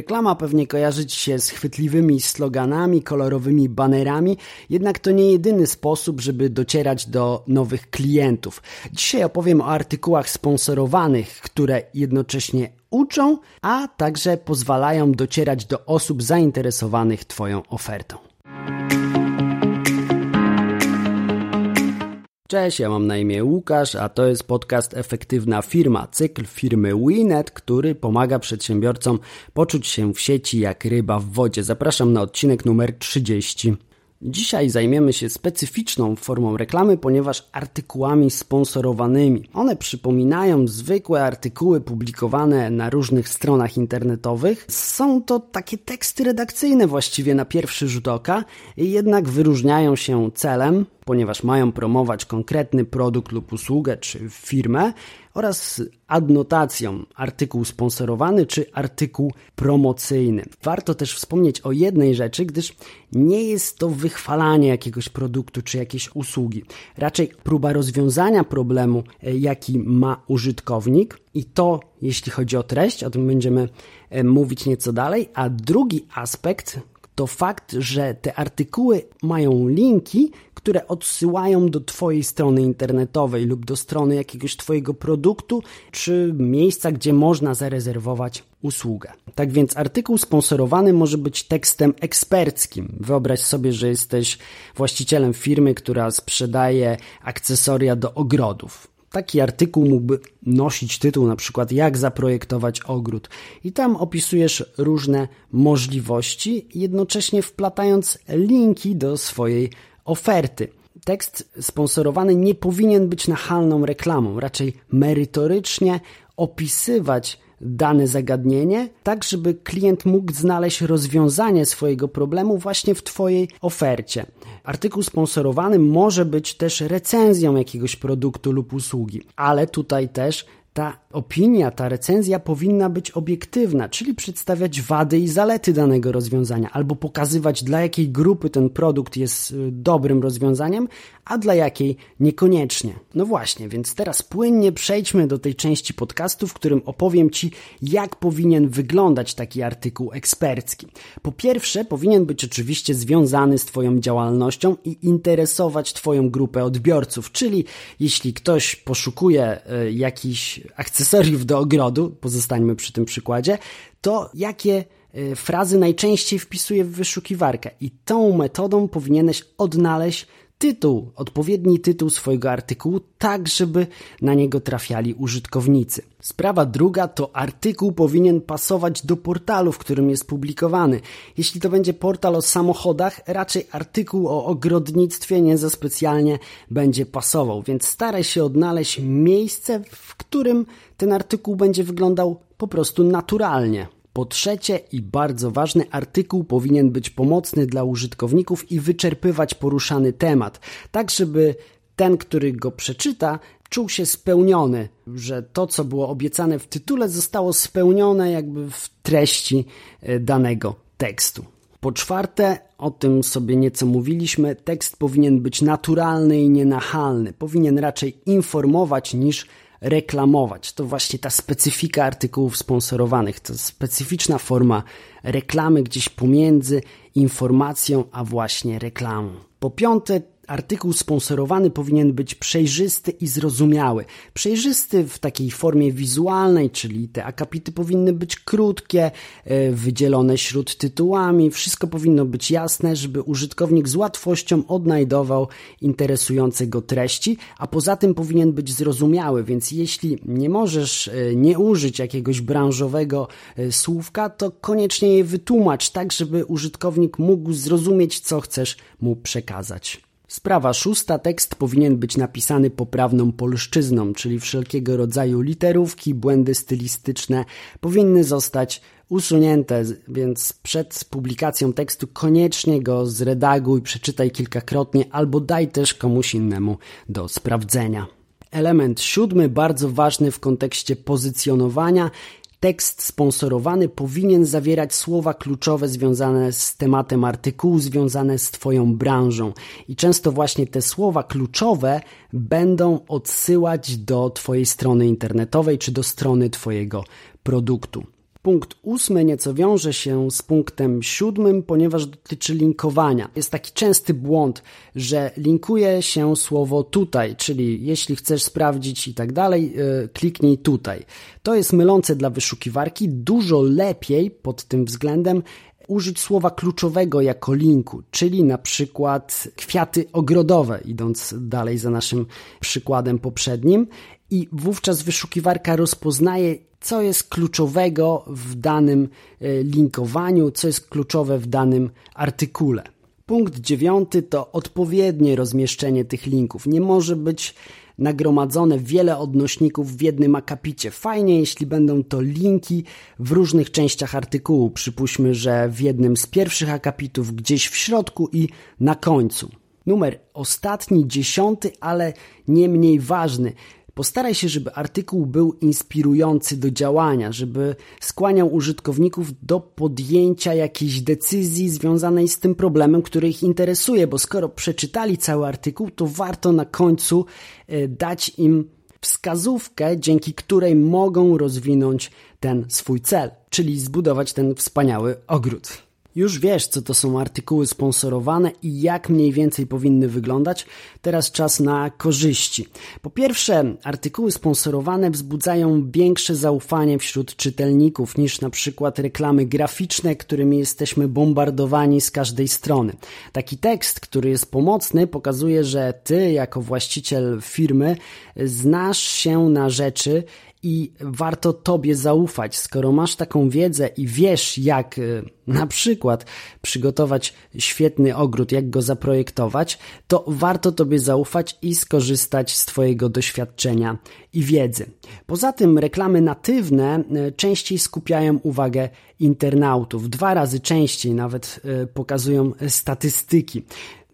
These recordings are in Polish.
Reklama pewnie kojarzy Ci się z chwytliwymi sloganami, kolorowymi banerami, jednak to nie jedyny sposób, żeby docierać do nowych klientów. Dzisiaj opowiem o artykułach sponsorowanych, które jednocześnie uczą, a także pozwalają docierać do osób zainteresowanych Twoją ofertą. Cześć, ja mam na imię Łukasz, a to jest podcast Efektywna Firma, cykl firmy Winet, który pomaga przedsiębiorcom poczuć się w sieci jak ryba w wodzie. Zapraszam na odcinek numer 30. Dzisiaj zajmiemy się specyficzną formą reklamy, ponieważ artykułami sponsorowanymi. One przypominają zwykłe artykuły publikowane na różnych stronach internetowych. Są to takie teksty redakcyjne właściwie na pierwszy rzut oka, jednak wyróżniają się celem, ponieważ mają promować konkretny produkt lub usługę czy firmę oraz adnotacją artykuł sponsorowany czy artykuł promocyjny. Warto też wspomnieć o jednej rzeczy, gdyż nie jest to wychwalanie jakiegoś produktu czy jakiejś usługi. Raczej próba rozwiązania problemu, e, jaki ma użytkownik i to, jeśli chodzi o treść, o tym będziemy e, mówić nieco dalej, a drugi aspekt to fakt, że te artykuły mają linki, które odsyłają do Twojej strony internetowej lub do strony jakiegoś Twojego produktu, czy miejsca, gdzie można zarezerwować usługę. Tak więc artykuł sponsorowany może być tekstem eksperckim. Wyobraź sobie, że jesteś właścicielem firmy, która sprzedaje akcesoria do ogrodów. Taki artykuł mógłby nosić tytuł na przykład jak zaprojektować ogród i tam opisujesz różne możliwości, jednocześnie wplatając linki do swojej oferty. Tekst sponsorowany nie powinien być nachalną reklamą, raczej merytorycznie opisywać dane zagadnienie, tak żeby klient mógł znaleźć rozwiązanie swojego problemu właśnie w Twojej ofercie. Artykuł sponsorowany może być też recenzją jakiegoś produktu lub usługi, ale tutaj też ta opinia, ta recenzja powinna być obiektywna, czyli przedstawiać wady i zalety danego rozwiązania, albo pokazywać, dla jakiej grupy ten produkt jest y, dobrym rozwiązaniem, a dla jakiej niekoniecznie. No właśnie, więc teraz płynnie przejdźmy do tej części podcastu, w którym opowiem Ci, jak powinien wyglądać taki artykuł ekspercki. Po pierwsze, powinien być oczywiście związany z Twoją działalnością i interesować Twoją grupę odbiorców, czyli jeśli ktoś poszukuje y, jakichś akcesoriów do ogrodu, pozostańmy przy tym przykładzie, to jakie frazy najczęściej wpisuje w wyszukiwarkę i tą metodą powinieneś odnaleźć tytuł, odpowiedni tytuł swojego artykułu, tak żeby na niego trafiali użytkownicy. Sprawa druga to artykuł powinien pasować do portalu, w którym jest publikowany. Jeśli to będzie portal o samochodach, raczej artykuł o ogrodnictwie nie za specjalnie będzie pasował, więc staraj się odnaleźć miejsce, w którym ten artykuł będzie wyglądał po prostu naturalnie. Po trzecie i bardzo ważny, artykuł powinien być pomocny dla użytkowników i wyczerpywać poruszany temat, tak żeby ten, który go przeczyta, czuł się spełniony, że to, co było obiecane w tytule, zostało spełnione jakby w treści e, danego tekstu. Po czwarte, o tym sobie nieco mówiliśmy, tekst powinien być naturalny i nienachalny. Powinien raczej informować niż reklamować. To właśnie ta specyfika artykułów sponsorowanych, to specyficzna forma reklamy gdzieś pomiędzy informacją a właśnie reklamą. Po piąte, artykuł sponsorowany powinien być przejrzysty i zrozumiały. Przejrzysty w takiej formie wizualnej, czyli te akapity powinny być krótkie, e, wydzielone śród tytułami, wszystko powinno być jasne, żeby użytkownik z łatwością odnajdował interesujące go treści, a poza tym powinien być zrozumiały, więc jeśli nie możesz e, nie użyć jakiegoś branżowego e, słówka, to koniecznie je wytłumacz tak, żeby użytkownik mógł zrozumieć, co chcesz mu przekazać. Sprawa szósta. Tekst powinien być napisany poprawną polszczyzną, czyli wszelkiego rodzaju literówki, błędy stylistyczne powinny zostać usunięte, więc przed publikacją tekstu koniecznie go zredaguj, przeczytaj kilkakrotnie albo daj też komuś innemu do sprawdzenia. Element siódmy, bardzo ważny w kontekście pozycjonowania, Tekst sponsorowany powinien zawierać słowa kluczowe związane z tematem artykułu, związane z Twoją branżą. I często właśnie te słowa kluczowe będą odsyłać do Twojej strony internetowej czy do strony Twojego produktu. Punkt ósmy nieco wiąże się z punktem siódmym, ponieważ dotyczy linkowania. Jest taki częsty błąd, że linkuje się słowo tutaj, czyli jeśli chcesz sprawdzić i tak dalej, yy, kliknij tutaj. To jest mylące dla wyszukiwarki. Dużo lepiej pod tym względem użyć słowa kluczowego jako linku, czyli na przykład kwiaty ogrodowe, idąc dalej za naszym przykładem poprzednim, i wówczas wyszukiwarka rozpoznaje, co jest kluczowego w danym e, linkowaniu, co jest kluczowe w danym artykule. Punkt dziewiąty to odpowiednie rozmieszczenie tych linków. Nie może być nagromadzone wiele odnośników w jednym akapicie. Fajnie, jeśli będą to linki w różnych częściach artykułu. Przypuśćmy, że w jednym z pierwszych akapitów, gdzieś w środku i na końcu. Numer ostatni, dziesiąty, ale nie mniej ważny. Postaraj się, żeby artykuł był inspirujący do działania, żeby skłaniał użytkowników do podjęcia jakiejś decyzji związanej z tym problemem, który ich interesuje, bo skoro przeczytali cały artykuł, to warto na końcu e, dać im wskazówkę, dzięki której mogą rozwinąć ten swój cel, czyli zbudować ten wspaniały ogród. Już wiesz, co to są artykuły sponsorowane i jak mniej więcej powinny wyglądać. Teraz czas na korzyści. Po pierwsze, artykuły sponsorowane wzbudzają większe zaufanie wśród czytelników niż na przykład reklamy graficzne, którymi jesteśmy bombardowani z każdej strony. Taki tekst, który jest pomocny, pokazuje, że ty, jako właściciel firmy, znasz się na rzeczy i warto Tobie zaufać. Skoro masz taką wiedzę i wiesz, jak y, na przykład przygotować świetny ogród, jak go zaprojektować, to warto Tobie zaufać i skorzystać z Twojego doświadczenia i wiedzy. Poza tym reklamy natywne y, częściej skupiają uwagę internautów, dwa razy częściej nawet y, pokazują statystyki.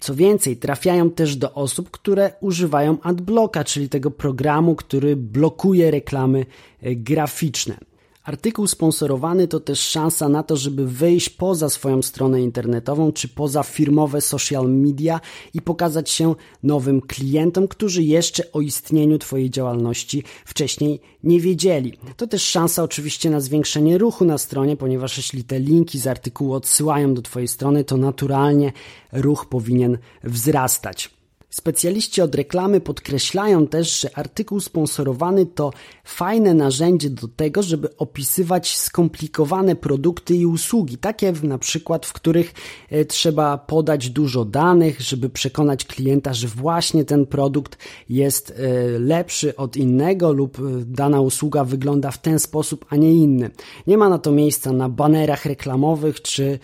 Co więcej, trafiają też do osób, które używają adblocka, czyli tego programu, który blokuje reklamy e, graficzne. Artykuł sponsorowany to też szansa na to, żeby wyjść poza swoją stronę internetową czy poza firmowe social media i pokazać się nowym klientom, którzy jeszcze o istnieniu Twojej działalności wcześniej nie wiedzieli. To też szansa oczywiście na zwiększenie ruchu na stronie, ponieważ jeśli te linki z artykułu odsyłają do Twojej strony, to naturalnie ruch powinien wzrastać. Specjaliści od reklamy podkreślają też, że artykuł sponsorowany to fajne narzędzie do tego, żeby opisywać skomplikowane produkty i usługi, takie na przykład, w których e, trzeba podać dużo danych, żeby przekonać klienta, że właśnie ten produkt jest e, lepszy od innego lub e, dana usługa wygląda w ten sposób, a nie inny. Nie ma na to miejsca na banerach reklamowych czy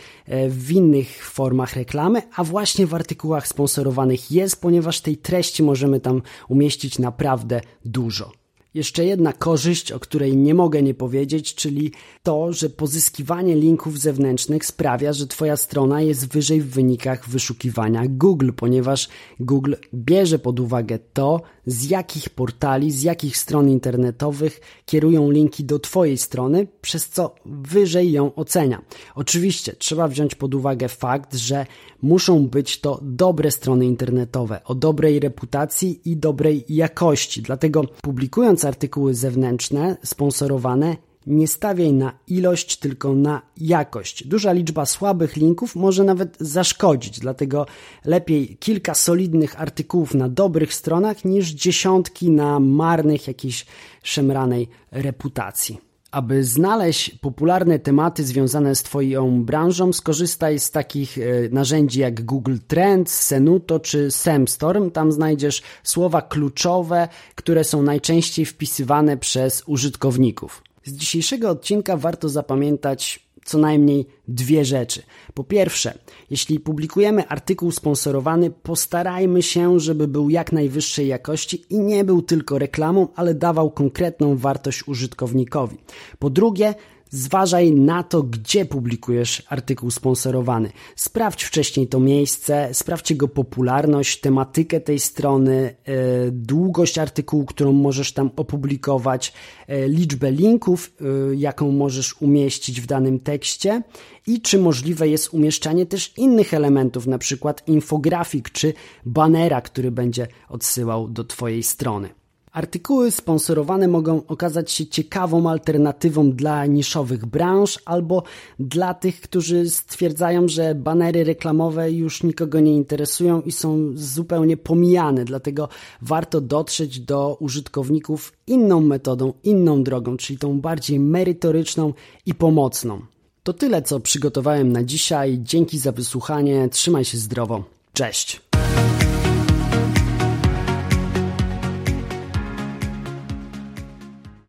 w innych formach reklamy, a właśnie w artykułach sponsorowanych jest, ponieważ ponieważ tej treści możemy tam umieścić naprawdę dużo. Jeszcze jedna korzyść, o której nie mogę nie powiedzieć, czyli to, że pozyskiwanie linków zewnętrznych sprawia, że Twoja strona jest wyżej w wynikach wyszukiwania Google, ponieważ Google bierze pod uwagę to, z jakich portali, z jakich stron internetowych kierują linki do Twojej strony, przez co wyżej ją ocenia. Oczywiście trzeba wziąć pod uwagę fakt, że muszą być to dobre strony internetowe o dobrej reputacji i dobrej jakości. Dlatego publikując artykuły zewnętrzne, sponsorowane, nie stawiaj na ilość, tylko na jakość. Duża liczba słabych linków może nawet zaszkodzić, dlatego lepiej kilka solidnych artykułów na dobrych stronach niż dziesiątki na marnych jakiejś szemranej reputacji. Aby znaleźć popularne tematy związane z Twoją branżą, skorzystaj z takich e, narzędzi jak Google Trends, Senuto czy Semstorm. Tam znajdziesz słowa kluczowe, które są najczęściej wpisywane przez użytkowników. Z dzisiejszego odcinka warto zapamiętać co najmniej dwie rzeczy. Po pierwsze, jeśli publikujemy artykuł sponsorowany, postarajmy się, żeby był jak najwyższej jakości i nie był tylko reklamą, ale dawał konkretną wartość użytkownikowi. Po drugie, Zważaj na to, gdzie publikujesz artykuł sponsorowany. Sprawdź wcześniej to miejsce, sprawdź jego popularność, tematykę tej strony, e, długość artykułu, którą możesz tam opublikować, e, liczbę linków, e, jaką możesz umieścić w danym tekście i czy możliwe jest umieszczanie też innych elementów, na przykład infografik czy banera, który będzie odsyłał do Twojej strony. Artykuły sponsorowane mogą okazać się ciekawą alternatywą dla niszowych branż albo dla tych, którzy stwierdzają, że banery reklamowe już nikogo nie interesują i są zupełnie pomijane. Dlatego warto dotrzeć do użytkowników inną metodą, inną drogą, czyli tą bardziej merytoryczną i pomocną. To tyle, co przygotowałem na dzisiaj. Dzięki za wysłuchanie. Trzymaj się zdrowo. Cześć.